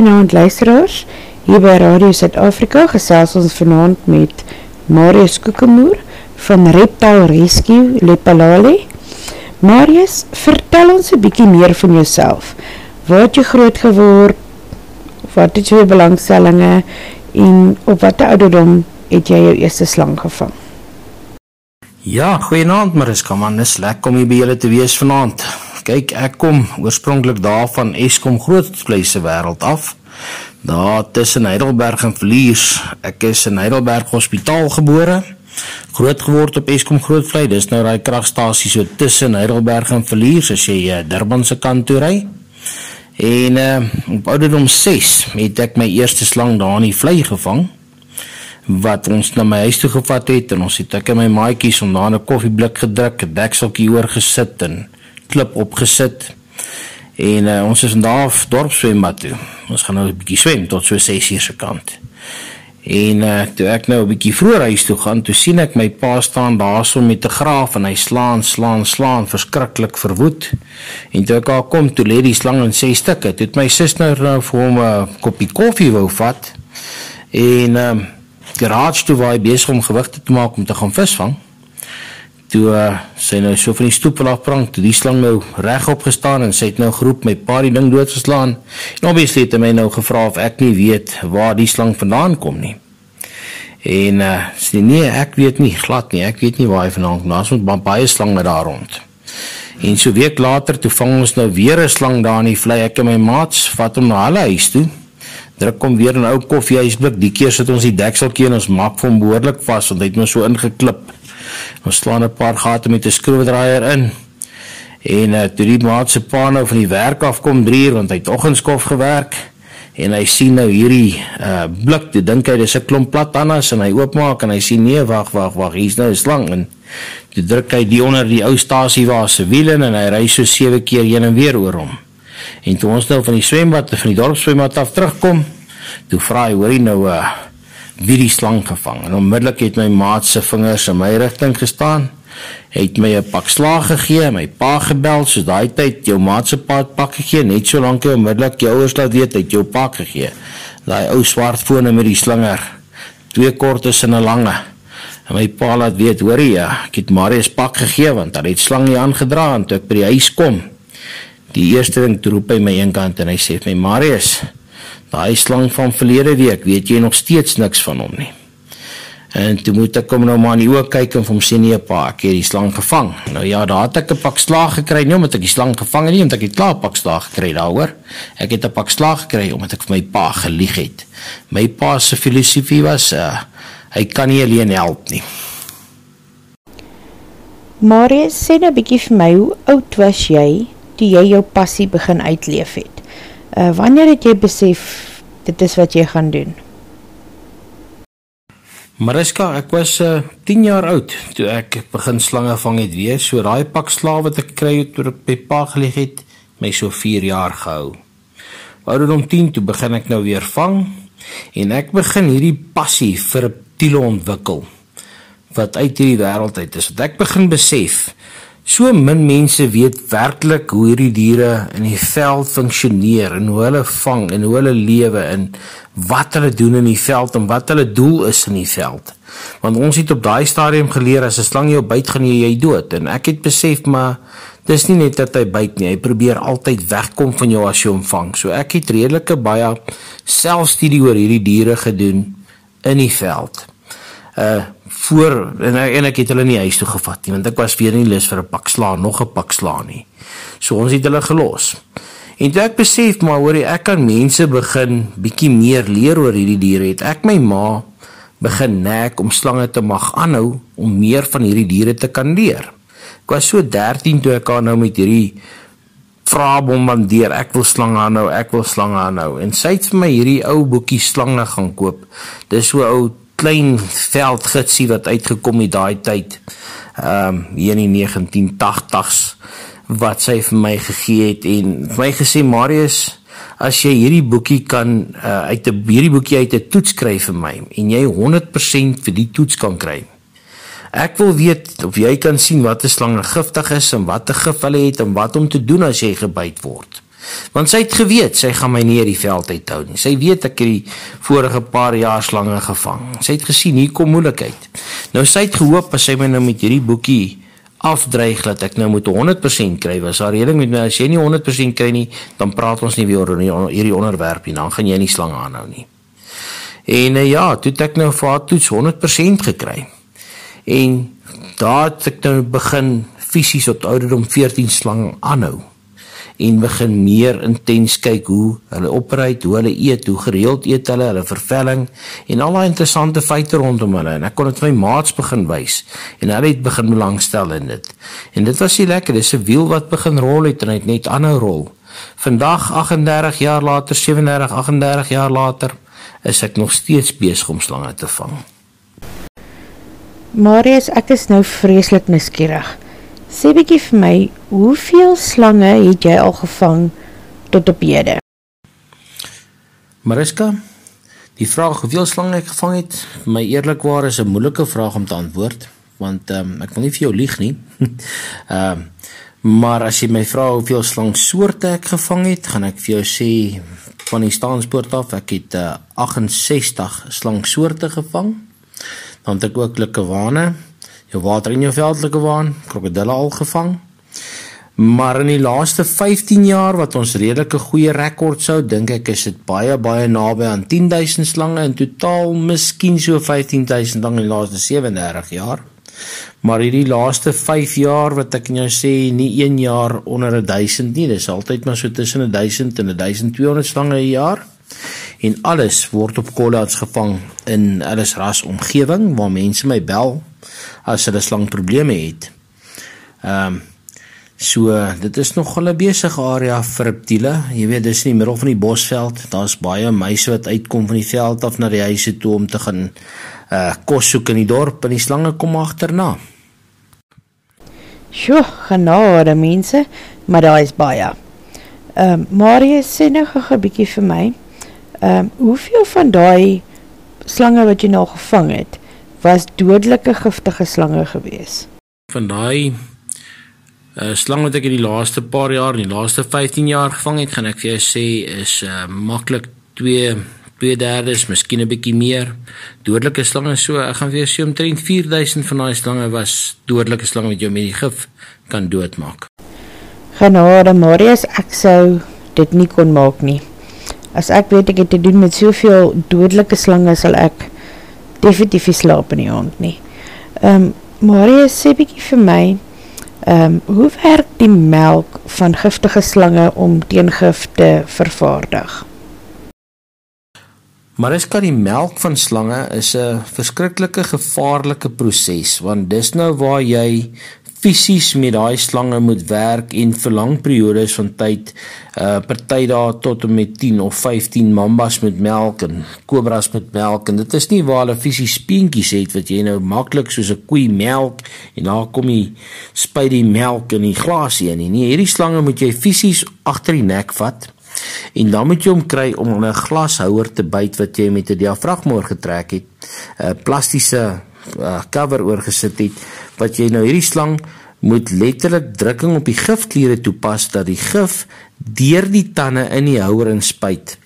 Goeienaand luisteraars. Hier by Radio Suid-Afrika gesels ons vanaand met Marius Kokemoer van Reptile Rescue Lepalale. Marius, vertel ons 'n bietjie meer van jouself. Waar het jy groot geword? Wat het jou belangstellinge en op watter ouderdom het jy jou eerste slang gevang? Ja, goeienaand Mariska man, dis lekker om hier by julle te wees vanaand. Kyk, ek kom oorspronklik daar van Eskom Grootvlei se wêreld af. Daar tussen Heidelberg en Vliers. Ek is in Heidelberg Hospitaal gebore. Groot geword op Eskom Grootvlei. Dis nou daai kragstasie so tussen Heidelberg en Vliers as jy uh, Durban se kant toe ry. En uh, op ouderdom 6 het ek my eerste slang daar in die vlei gevang wat ons na my huis toe gevat het en ons het ek en my maatjies om daar 'n koffieblik gedruk, 'n dekseltjie oorgesit en klip opgesit. En uh, ons is vandag dorpswembad toe. Ons gaan nou 'n bietjie swem tot so 6 uur se kant. En uh, toe ek nou 'n bietjie vroeër huis toe gaan, toe sien ek my pa staan daarso met 'n graaf en hy slaan, slaan, slaan verskriklik verwoed. En toe ek daar kom, toe lê die slang in ses stukke. Toe het my suster nou vir hom 'n koppie koffie wou vat. En ehm um, garage toe waar hy besig om gewigte te maak om te gaan visvang toe uh, sy nou so van die stoep af prang toe die slang nou regop gestaan en sy het nou geroep my pa die ding doodgeslaan en obviously het hy my nou gevra of ek nie weet waar die slang vandaan kom nie. En uh, sê nee ek weet nie glad nie ek weet nie waar hy vandaan kom daar's met baie slange daar rond. En so week later toe vang ons nou weer 'n slang daar in die vlei. Ek en my maats vat hom na hulle huis toe druk kom weer 'n ou koffiehuisblik. Die keer sit ons die dekseltjie en ons maak hom behoorlik vas want hy het nou so ingeklip Ons slaan 'n paar gate met 'n skroewedraaier in. En uh, toe die maat se pa nou van die werk af kom 3 uur want hy het oggendskof gewerk en hy sien nou hierdie uh blik, toe dink hy dis 'n klomp plat annas en hy oopmaak en hy sien nee, wag, wag, wag, hier's nou 'n slang en toe druk hy die onder die ou stasie waar se wiele en hy ry so 7 keer heen en weer oor hom. En toe ons nou van die swembad van die dorpswembad af terugkom, toe vra hy hoor hy nou uh wie die slang gevang. En onmiddellik het my maat se vingers in my rigting gestaan het my 'n pak slaag gegee my pa gebel so daai tyd jou maat se pa pak gegee net so lank hy onmiddellik jou ouers laat weet het jou pak gegee. Daai ou swart fone met die slinger twee kortes en 'n lange. En my pa laat weet hoor jy ja, ek het Marius pak gegee want hy het slang nie aangedra en toe ek by die huis kom die eerste ding toe roep hy my eenkant en hy sê my Marius Daai slang van verlede week, weet jy nog steeds niks van hom nie. En toe moet ek kom nou maar in die oë kyk en vir hom sê nee pa, ek het die slang gevang. Nou ja, daar het ek 'n pak slaag gekry nie omdat ek die slang gevang het nie, omdat ek het klaar pak slaag gekry daaroor. Ek het 'n pak slaag gekry omdat ek vir my pa gelieg het. My pa se filosofie was uh hy kan nie alleen help nie. Marius, sê nou 'n bietjie vir my, hoe oud was jy toe jy jou passie begin uitleef het? Uh, wanneer het jy besef dit is wat jy gaan doen? Mariska, ek was uh, 10 jaar oud toe ek begin slange vang het weer. So daai pak slawe wat ek kry het ek by pa geleeg het, my so 4 jaar gehou. Ouderdom 10 toe begin ek nou weer vang en ek begin hierdie passie vir 'n tiele ontwikkel wat uit hierdie wêreld uit is. Wat ek begin besef So min mense weet werklik hoe hierdie diere in die veld funksioneer en hoe hulle vang en hoe hulle lewe en wat hulle doen in die veld en wat hulle doel is in die veld. Want ons het op daai stadium geleer as 'n slang jou byt gaan jy jy dood en ek het besef maar dis nie net dat hy byt nie, hy probeer altyd wegkom van jou as jy hom vang. So ek het redelike baie selfstudie oor hierdie diere gedoen in die veld. Uh voor en en ek het hulle nie huis toe gevat nie want ek was weer nie lus vir 'n pak slaan nog 'n pak slaan nie. So ons het hulle gelos. En toe ek besef maar hoor ek kan mense begin bietjie meer leer oor hierdie diere het ek my ma begin nek om slange te mag aanhou om meer van hierdie diere te kan leer. Ek was so 13 toe ek aan nou met hierdie vra bombardeer ek wil slange aanhou ek wil slange aanhou en sy het vir my hierdie ou boekie slange gaan koop. Dis so ou klein veldgitsie wat uitgekom het daai tyd. Ehm um, hier in die 1980s wat sy vir my gegee het en my gesê Marius as jy hierdie boekie kan uh, uit 'n hierdie boekie uit 'n toets kry vir my en jy 100% vir die toets kan kry. Ek wil weet of jy kan sien wat 'n slange giftig is en watter gif hulle het en wat om te doen as jy gebyt word. Want sy het geweet sy gaan my nie uit die veld uithou nie. Sy weet ek het die vorige paar jaar slange gevang. Sy het gesien hier kom moeilikheid. Nou sy het gehoop as sy my nou met hierdie boekie afdreig dat ek nou moet 100% kry. Was haar reding met my as jy nie 100% kry nie, dan praat ons nie weer oor hierdie onderwerp nie. Dan gaan jy nie slange aanhou nie. En uh, ja, toe het ek nou vir haar toets 100% gekry. En daar het ek nou begin fisies op ouderdom 14 slange aanhou en begin meer intens kyk hoe hulle opereer, hoe hulle eet, hoe gereeld eet hulle, hulle vervelling en al daai interessante feite rondom hulle en ek kon dit my maats begin wys en hulle het begin belangstel in dit. En dit was nie lekker, dis 'n wiel wat begin rol het en hy het net aanhou rol. Vandag 38 jaar later, 37, 38 jaar later, is ek nog steeds besig om slange te vang. Marius, ek is nou vreeslik nuuskierig. Sê bietjie vir my, hoeveel slange het jy al gevang tot op hede? Mariska, die vraag hoeveel slange ek gevang het, my eerlikwaar is 'n moeilike vraag om te antwoord, want um, ek wil nie vir jou lieg nie. Um, maar as jy my vra hoeveel slangsoorte ek gevang het, gaan ek vir jou sê van die staanspoort af, ek het uh, 68 slangsoorte gevang. Dan het ek ook likkewane jou water in jou veldelike waan, krokodille al gevang. Maar in die laaste 15 jaar wat ons redelike goeie rekord sou, dink ek is dit baie baie naby aan 10000 slange in totaal, miskien so 15000 dan in die laaste 37 jaar. Maar hierdie laaste 5 jaar wat ek nou sê, nie een jaar onder 1000 nie, dis altyd maar so tussen 1000 en 1200 slange 'n jaar. En alles word op kollats gevang in alles ras omgewing waar mense my bel as hulle slangprobleme het. Ehm um, so dit is nog 'n besige area vir reptiele. Jy weet dis in die middel van die bosveld. Daar's baie muise wat uitkom van die veld af na die huise toe om te gaan uh kos soek in die dorp en die slange kom agterna. Sjoe, genade mense, maar daar is baie. Ehm um, Marius sê nou gou 'n bietjie vir my. Ehm um, hoeveel van daai slange wat jy nou gevang het, was dodelike giftige slange gewees. Van daai uh, slang wat ek in die laaste paar jaar, in die laaste 15 jaar gevang het, gaan ek vir jou sê is uh, maklik 2 twee derdes, miskien 'n bietjie meer. Dodelike slange so, ek gaan vir jou sê omtrent 4000 van daai slange was dodelike slange wat jou met die gif kan doodmaak. Genade Marius, ek sou dit nie kon maak nie. As ek weet ek het te doen met soveel dodelike slange, sal ek definitief nie slaap in die hand nie. Um, Marius, sê bykie vir my, um, hoe werk die melk van giftige slange om teengif te vervaardig? Mariska, die melk van slange is 'n verskriklike gevaarlike proses want dis nou waar jy fisies met daai slange moet werk en vir lang periodes van tyd uh party dae tot en met 10 of 15 mambas met melk en kobras met melk en dit is nie waar hulle fisies speentjies het wat jy nou maklik soos 'n koei melk en daar kom jy spuit die melk in die glasie in nie. Nee, hierdie slange moet jy fisies agter die nek vat en dan moet jy hom kry om 'n glashouer te byt wat jy met 'n diafragma oorgetrek het, 'n plastiese uh, cover oorgesit het wat jy nou hierdie slang moet letterlik drukking op die gifkliere toepas dat die gif deur die tande in die houer inspuit.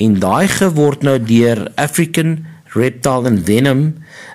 En daai gif word nou deur African Reptile and Venom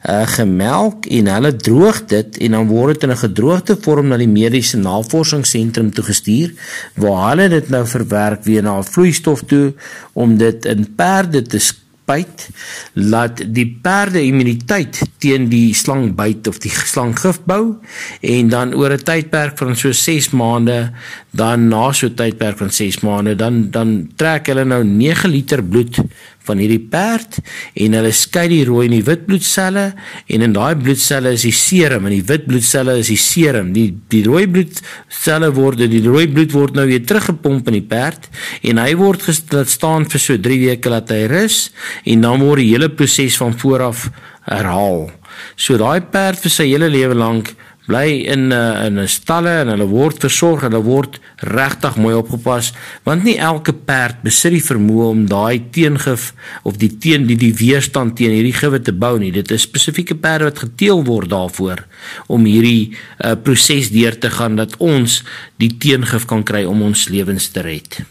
uh, gemelk en hulle droog dit en dan word dit in 'n gedroogde vorm na die mediese navorsingsentrum toegestuur waar hulle dit nou verwerk weer na vloeistof toe om dit in perde te byt laat die perde immuniteit teen die slangbyt of die slanggif bou en dan oor 'n tydperk van so 6 maande dan na so 'n tydperk van 6 maande dan dan trek hulle nou 9 liter bloed van hierdie perd en hulle skei die rooi en die wit bloedselle en in daai bloedselle is die serum en die wit bloedselle is die serum. Die die rooi bloedselle word die rooi bloed word nou weer teruggepomp in die perd en hy word laat staan vir so 3 weke laat hy rus en dan word die hele proses van vooraf herhaal. So daai perd vir sy hele lewe lank bly in 'n uh, in 'n stalle en hulle word versorg, hulle word regtig mooi opgepas want nie elke perd besit die vermoë om daai teengif of die teen die die weerstand teen hierdie gif te bou nie. Dit is spesifieke perde wat geteel word daarvoor om hierdie uh, proses deur te gaan dat ons die teengif kan kry om ons lewens te red.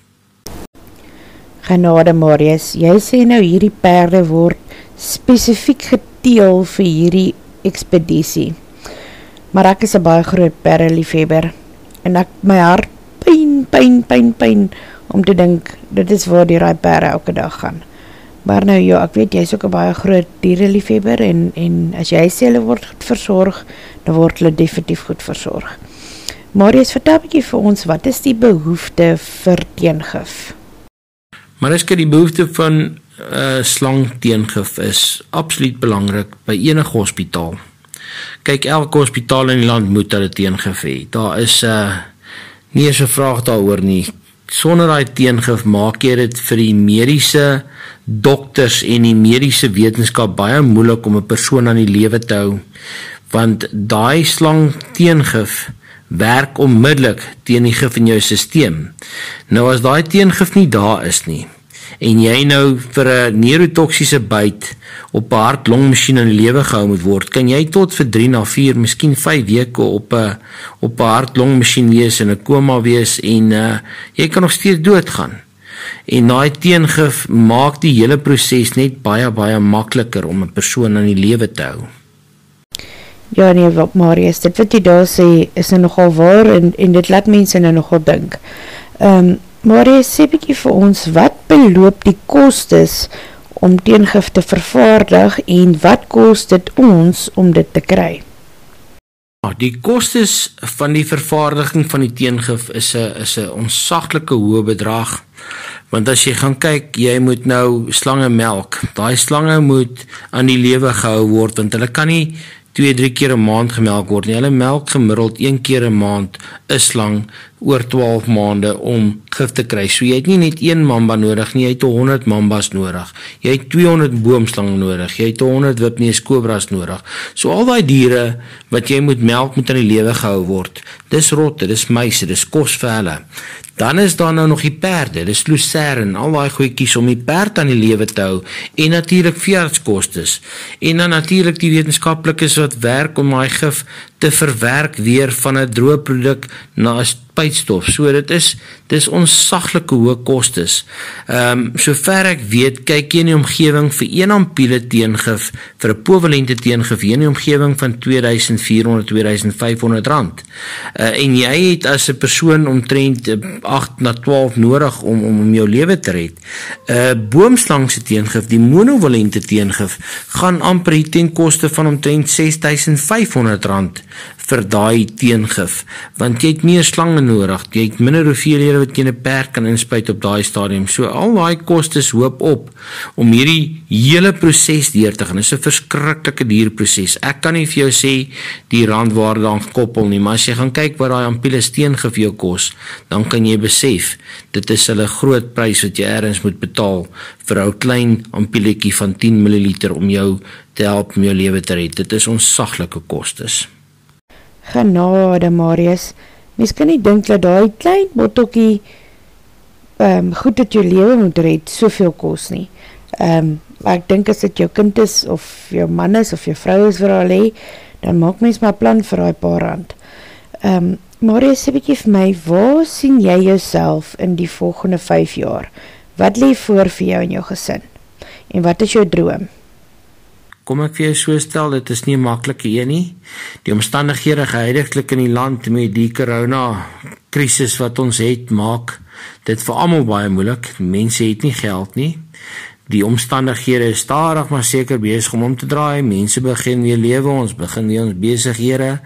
Genade Marius, jy sê nou hierdie perde word spesifiek geteel vir hierdie expeditie. Maar ek is een baie groot perde liefheber en ek, my hart pijn, pijn, pijn, pijn om te dink, dit is waar die raai perde elke dag gaan. Maar nou ja, ek weet, jy is ook een baie groot diereliefheber en, en as jy sê hulle word goed verzorg, dan word hulle definitief goed verzorg. Marius, vertel bykie vir ons, wat is die behoefte vir teengif? Mariska, die behoefte van uh, slang teengif is absoluut belangrik by enige hospitaal. Kyk, elke hospitaal in die land moet hulle teengif hee. Daar is uh, nie eens een vraag daar oor nie sonder daai teengif maak jy dit vir die mediese dokters en die mediese wetenskap baie moeilik om 'n persoon aan die lewe te hou want daai slang teengif werk onmiddellik teen die gif in jou stelsel. Nou as daai teengif nie daar is nie en jy nou vir 'n neurotoksiese byt op 'n hart-longmasjien in lewe gehou moet word, kan jy tot vir 3 na 4, miskien 5 weke op 'n op 'n hart-longmasjien wees en 'n koma wees en uh jy kan nog steeds doodgaan. En daai teengif maak die hele proses net baie baie makliker om 'n persoon aan die lewe te hou. Ja nee, wat Marius, dit wat jy daar sê is nou nogal waar en en dit laat mense nou nogal dink. Ehm um, Marius, sê bietjie vir ons wat beloop die kostes om teengif te vervaardig en wat kost dit ons om dit te kry? Ja, die kostes van die vervaardiging van die teengif is 'n is 'n onsaglike hoë bedrag. Want as jy gaan kyk, jy moet nou slange melk. Daai slange moet aan die lewe gehou word want hulle kan nie 2, 3 keer 'n maand gemelk word nie. Hulle melk gemiddeld 1 keer 'n maand 'n slang oor 12 maande om gif te kry. So jy het nie net een mamba nodig nie, jy het 100 mambas nodig. Jy het 200 boomslange nodig. Jy het 100 wipneus kobras nodig. So al daai diere wat jy moet melk moet aan die lewe gehou word. Dis rotte, dis muise, dis kos vir hulle. Dan is daar nou nog die perde, dis lucerne, al daai goedjies om die perd aan die lewe te hou en natuurlik veeartskostes. En dan natuurlik die wetenskaplikes wat werk om daai gif te verwerk weer van 'n droë produk na 'n spuitstof. So dit is dis onsaglike hoë kostes. Ehm um, sover ek weet, kyk jy in die omgewing vir 1 ampulle teengif vir 'n povalente teengif in die omgewing van 2400 2500 rand. Uh, en jy het as 'n persoon omtrent 8 na 12 nodig om om om jou lewe te red. 'n uh, Boomslang se teengif, die monovalente teengif, gaan amper teen koste van omtrent 6500 rand vir daai teengif want jy het meer slange nodig jy het minder hoeveelhede wat jy 'n perk kan inspuit op daai stadium. So al daai kostes hoop op om hierdie hele proses deur te gaan. Dis 'n verskriklike duur proses. Ek kan nie vir jou sê die randwaarde aan gekoppel nie maar as jy gaan kyk wat daai ampulle steengif jou kos dan kan jy besef dit is 'n groot prys wat jy eers moet betaal vir 'n klein ampulletjie van 10 ml om jou te help om jou lewe te red. Dit is onsaglike kostes. Genade, Marius. Mens kan nie dink dat daai klein botteltjie ehm um, goed dat jou lewe moet red soveel kos nie. Ehm um, ek dink as dit jou kind is of jou man is of jou vrou is vir al hê, dan maak mens maar plan vir daai paar rand. Ehm um, Marius, sê bietjie vir my, waar sien jy jouself in die volgende 5 jaar? Wat lê voor vir jou en jou gesin? En wat is jou droom? Kom ek vir jou so stel, dit is nie 'n maklike een nie. Die omstandighede geheidiglik in die land met die corona krisis wat ons het, maak dit vir almal baie moeilik. Mense het nie geld nie. Die omstandighede is stadig maar seker besig om om te draai. Mense begin weer lewe, ons begin weer ons besighede.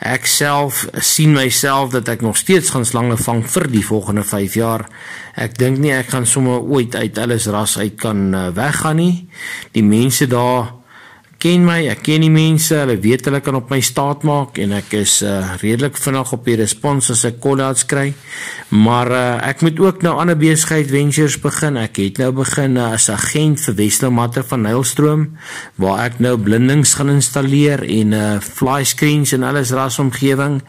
Ek self sien myself dat ek nog steeds gaan slange vang vir die volgende 5 jaar. Ek dink nie ek gaan sommer ooit uit alles ras uit kan uh, weggaan nie. Die mense daar ken my, ek ken die mense, hulle weet hulle kan op my staat maak en ek is uh, redelik vinnig op die respons as ek kollaats kry. Maar uh, ek moet ook nou ander besigheid ventures begin. Ek het nou begin uh, as agent vir Weslo Matte van Nylstroom waar ek nou blindings gaan installeer en uh, fly screens en alles ras omgewing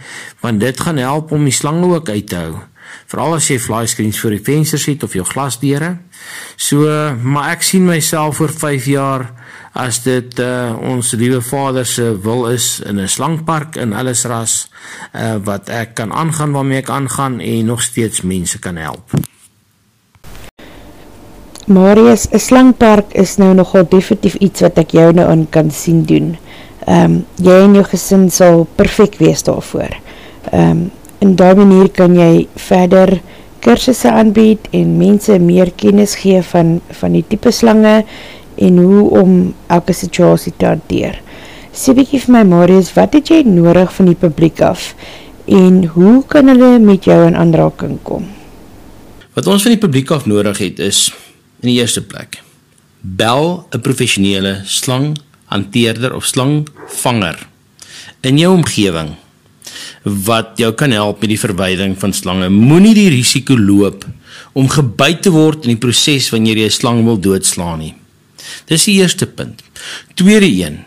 want dit gaan help om die slange ook uit te hou. Veral as jy fly screens vir die vensters het of jou glasdeure. So, maar ek sien myself oor 5 jaar as dit uh, ons liewe Vader se wil is in 'n slangpark in alles ras uh, wat ek kan aangaan waarmee ek aangaan en nog steeds mense kan help. Marius, een slangpark is nou nogal definitief iets wat ek jou nou aan kan sien doen. Um, jy en jou gesin sal perfect wees daarvoor. Um, in die manier kan jy verder kursusse aanbied en mense meer kennis gee van, van die type slange en hoe om elke situasie te hanteer. Sê bykie vir my Marius, wat het jy nodig van die publiek af en hoe kan hulle met jou in aanraking kom? Wat ons van die publiek af nodig het is in die eerste plek bel 'n professionele slanghanteerder of slangvanger in jou omgewing wat jou kan help met die verwydering van slange. Moenie die risiko loop om gebyt te word in die proses wanneer jy 'n slang wil doodslaan nie. Dis die eerste punt. Tweede een,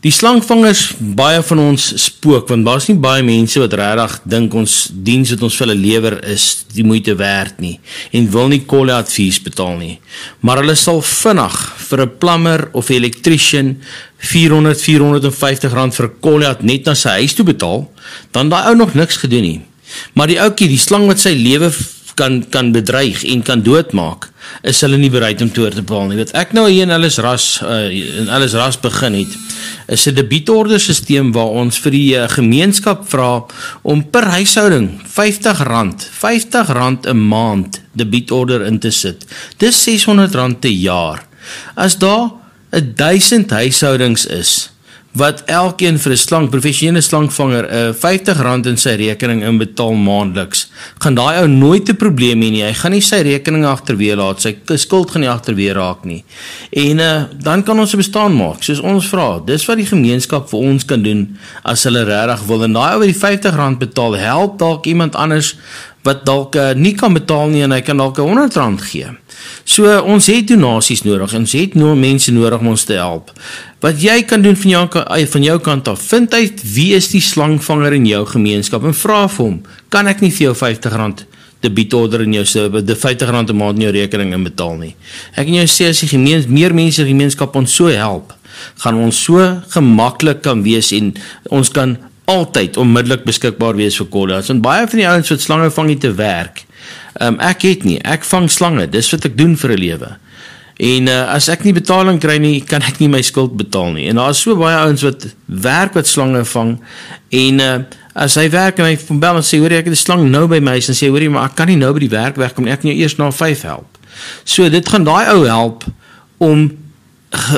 Die slangvangers, baie van ons spook want daar's nie baie mense wat regtig dink ons diens wat ons vir hulle lewer is die moeite werd nie en wil nie kolle advies betaal nie. Maar hulle sal vinnig vir 'n plumber of 'n elektriesien 400 450 rand vir 'n kolle net na sy huis toe betaal, dan daai ou nog niks gedoen nie. Maar die ouetjie, die slang wat sy lewe kan kan bedreig en kan doodmaak, is hulle nie bereid om toe te betaal nie. Wat ek nou hier in alles ras uh, in alles ras begin het, is 'n debietorde stelsel waar ons vir die uh, gemeenskap vra om per huishouding R50, R50 'n maand debietorde in te sit. Dis R600 per jaar. As daar 1000 huishoudings is, wat elkeen vir 'n slang professionele slangvanger 'n uh, R50 in sy rekening inbetaal maandeliks, gaan daai ou nooit 'n probleem hê nie. Hy gaan nie sy rekening agterweë laat, sy skuld gaan nie agterweë raak nie. En uh, dan kan ons 'n bestaan maak, soos ons vra. Dis wat die gemeenskap vir ons kan doen as hulle regtig wil en daai ou wat die R50 betaal, help dalk iemand anders wat dalk uh, nie kan betaal nie en hy kan dalk 'n R100 gee. So ons het donasies nodig. Ons het nou mense nodig om ons te help. Wat jy kan doen van jou van jou kant af, vind uit wie is die slangvanger in jou gemeenskap en vra vir hom, kan ek nie vir jou R50 debietorde in jou se die R50 'n maand in jou rekening inbetaal nie. Ek kan jou sê as die gemeen meer mense in die gemeenskap ons so help, gaan ons so gemaklik kan wees en ons kan altyd onmiddellik beskikbaar wees vir kollegas. En baie van die ouens wat slange vang het te werk. Ehm um, ek het nie, ek vang slange. Dis wat ek doen vir 'n lewe. En uh, as ek nie betaling kry nie, kan ek nie my skuld betaal nie. En daar is so baie ouens wat werk wat slange vang en uh, as hy werk en hy van bel en sê hoor ek het 'n slang nou by my en sê hoorie maar ek kan nie nou by die werk wegkom nie. Ek moet eers na 5 help. So dit gaan daai ou help om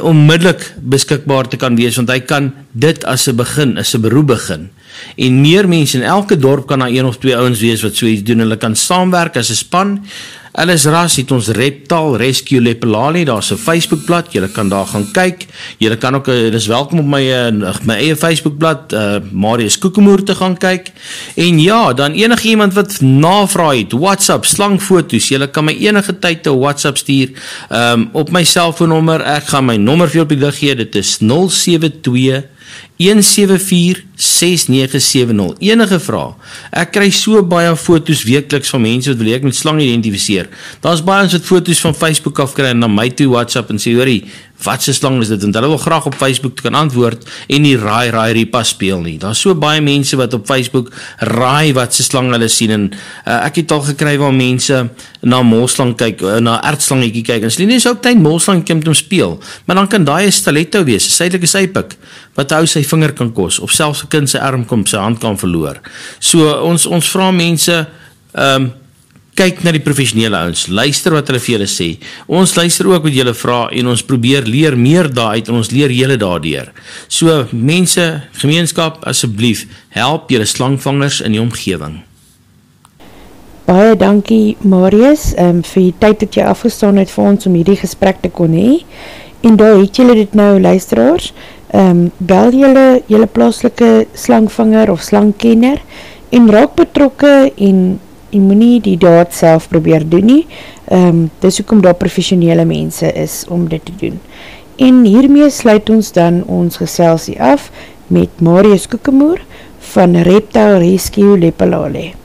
onmiddellik beskikbaar te kan wees want hy kan dit as 'n begin, as 'n beroep begin. En meer mense in elke dorp kan daar een of twee ouens wees wat so iets doen. Hulle kan saamwerk as 'n span Alles ras het ons Reptile Rescue Lepelali, daar's 'n Facebookblad, jy kan daar gaan kyk. Jy kan ook eh, dis welkom op my eh, my eie Facebookblad, uh Marius Kokemoer te gaan kyk. En ja, dan enige iemand wat navraag het, WhatsApp slangfoto's, jy kan my enige tyd 'n WhatsApp stuur um op my selfoonnommer. Ek gaan my nommer vir jou op die lig gee. Dit is 072 1746970 enige vrae ek kry so baie fotos weekliks van mense wat wil ek met slang identifiseer. Daar's baie ons wat fotos van Facebook af kry en na my toe WhatsApp en sê hoorie wat se slang is dit want hulle wil graag op Facebook kan antwoord en nie raai raai ripa speel nie. Daar's so baie mense wat op Facebook raai wat se slang hulle sien en uh, ek het al gekry waar mense na molslang kyk, uh, na ertslangetjie kyk. En hulle nie sou tyd molslang kom om speel, maar dan kan daai 'n stiletto wees, 'n suidelike sypik wat hou sy vinger kan kos of selfs 'n kind se arm kom sy hand kan verloor. So ons ons vra mense ehm um, kyk na die professionele ouens, luister wat hulle vir julle sê. Ons luister ook wat julle vra en ons probeer leer meer daaruit en ons leer julle daardeur. So mense, gemeenskap, asseblief, help julle slangvangers in die omgewing. Baie dankie Marius, um, vir die tyd wat jy afgestaan het vir ons om hierdie gesprek te kon hê. En daar het julle dit nou luisteraars. Ehm um, bel julle julle plaaslike slangvanger of slangkenner en raak betrokke en jy moet nie die daad self probeer doen nie, um, dis ook om daar professionele mense is om dit te doen. En hiermee sluit ons dan ons geselsie af met Marius Koekemoer van Reptile Rescue Lepalale.